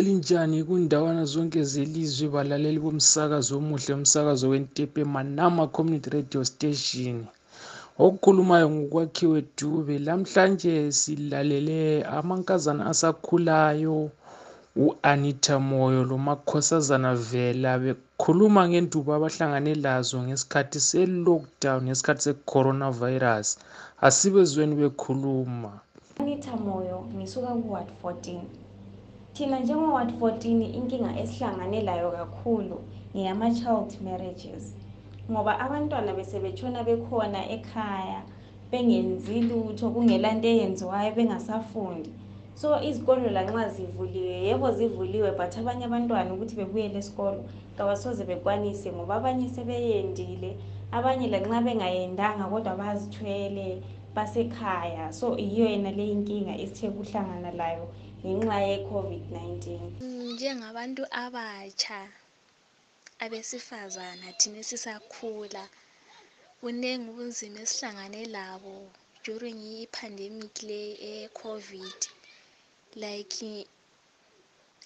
Elinjani kundawana zonke zelizwe balaleli bomsakazo omuhle umsakazo wentepe manama community radio station. Okukhulumayo ngukwakhiwe dube lamhlanje silalele amankazana asakhulayo u-Anita Moyo lomakhosazana Vela bekhuluma ngendubo abahlangane lazo ngesikhathi se lockdown ngesikhathi se corona virus asibezweni bekhuluma. Anita Moyo ngisuka ku Ward 14 thina njengo Ward 14 inkinga esihlangane layo kakhulu ngeyama child marriages ngoba abantwana besebetshona bekhona ekhaya bengenzi lutho kungela nto eyenziwayo bengasafundi. So izikolo lanxa zivuliwe yebo zivuliwe but abanye abantwana ukuthi bebuyele esikolo kabasoze bekwanise ngoba abanye sebeyendile abanye lanxa bengayendanga kodwa bazithwele basekhaya. So yiyo yena le inkinga esithe kuhlangana layo ngenxa ye-covid-19 njengabantu abatsha abesifazana thina esisakhula kunengi ubunzima esihlangane labo during i-pandemic le e-covid. Like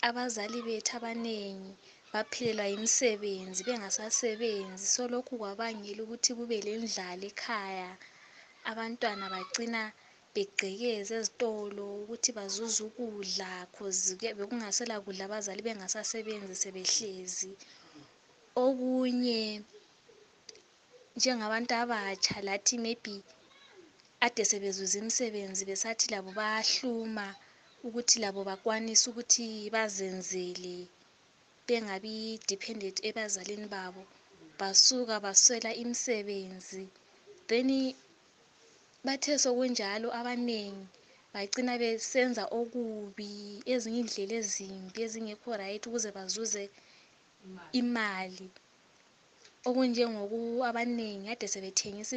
abazali bethu abanengi baphelelwa yimisebenzi bengasasebenzi. So lokhu kwabangela ukuthi kube lendlala ekhaya abantwana bacina begqekeza ezitolo ukuthi bazuze ukudla cause bekungasela kudla abazali bengasasebenzi sebehlezi. Okunye njengabantu abatsha lathi maybe ade sebezuze imisebenzi besathi labo bayahluma ukuthi labo bakwanise ukuthi bazenzele bengabi dependent ebazalini babo. Basuka baswela imisebenzi. Then bathe sokunjalo abanengi bagcina besenza okubi ezinye indlela ezimbi ezingekho right ukuze bazuze imali. Okunjengoku abanengi kade sebethengisa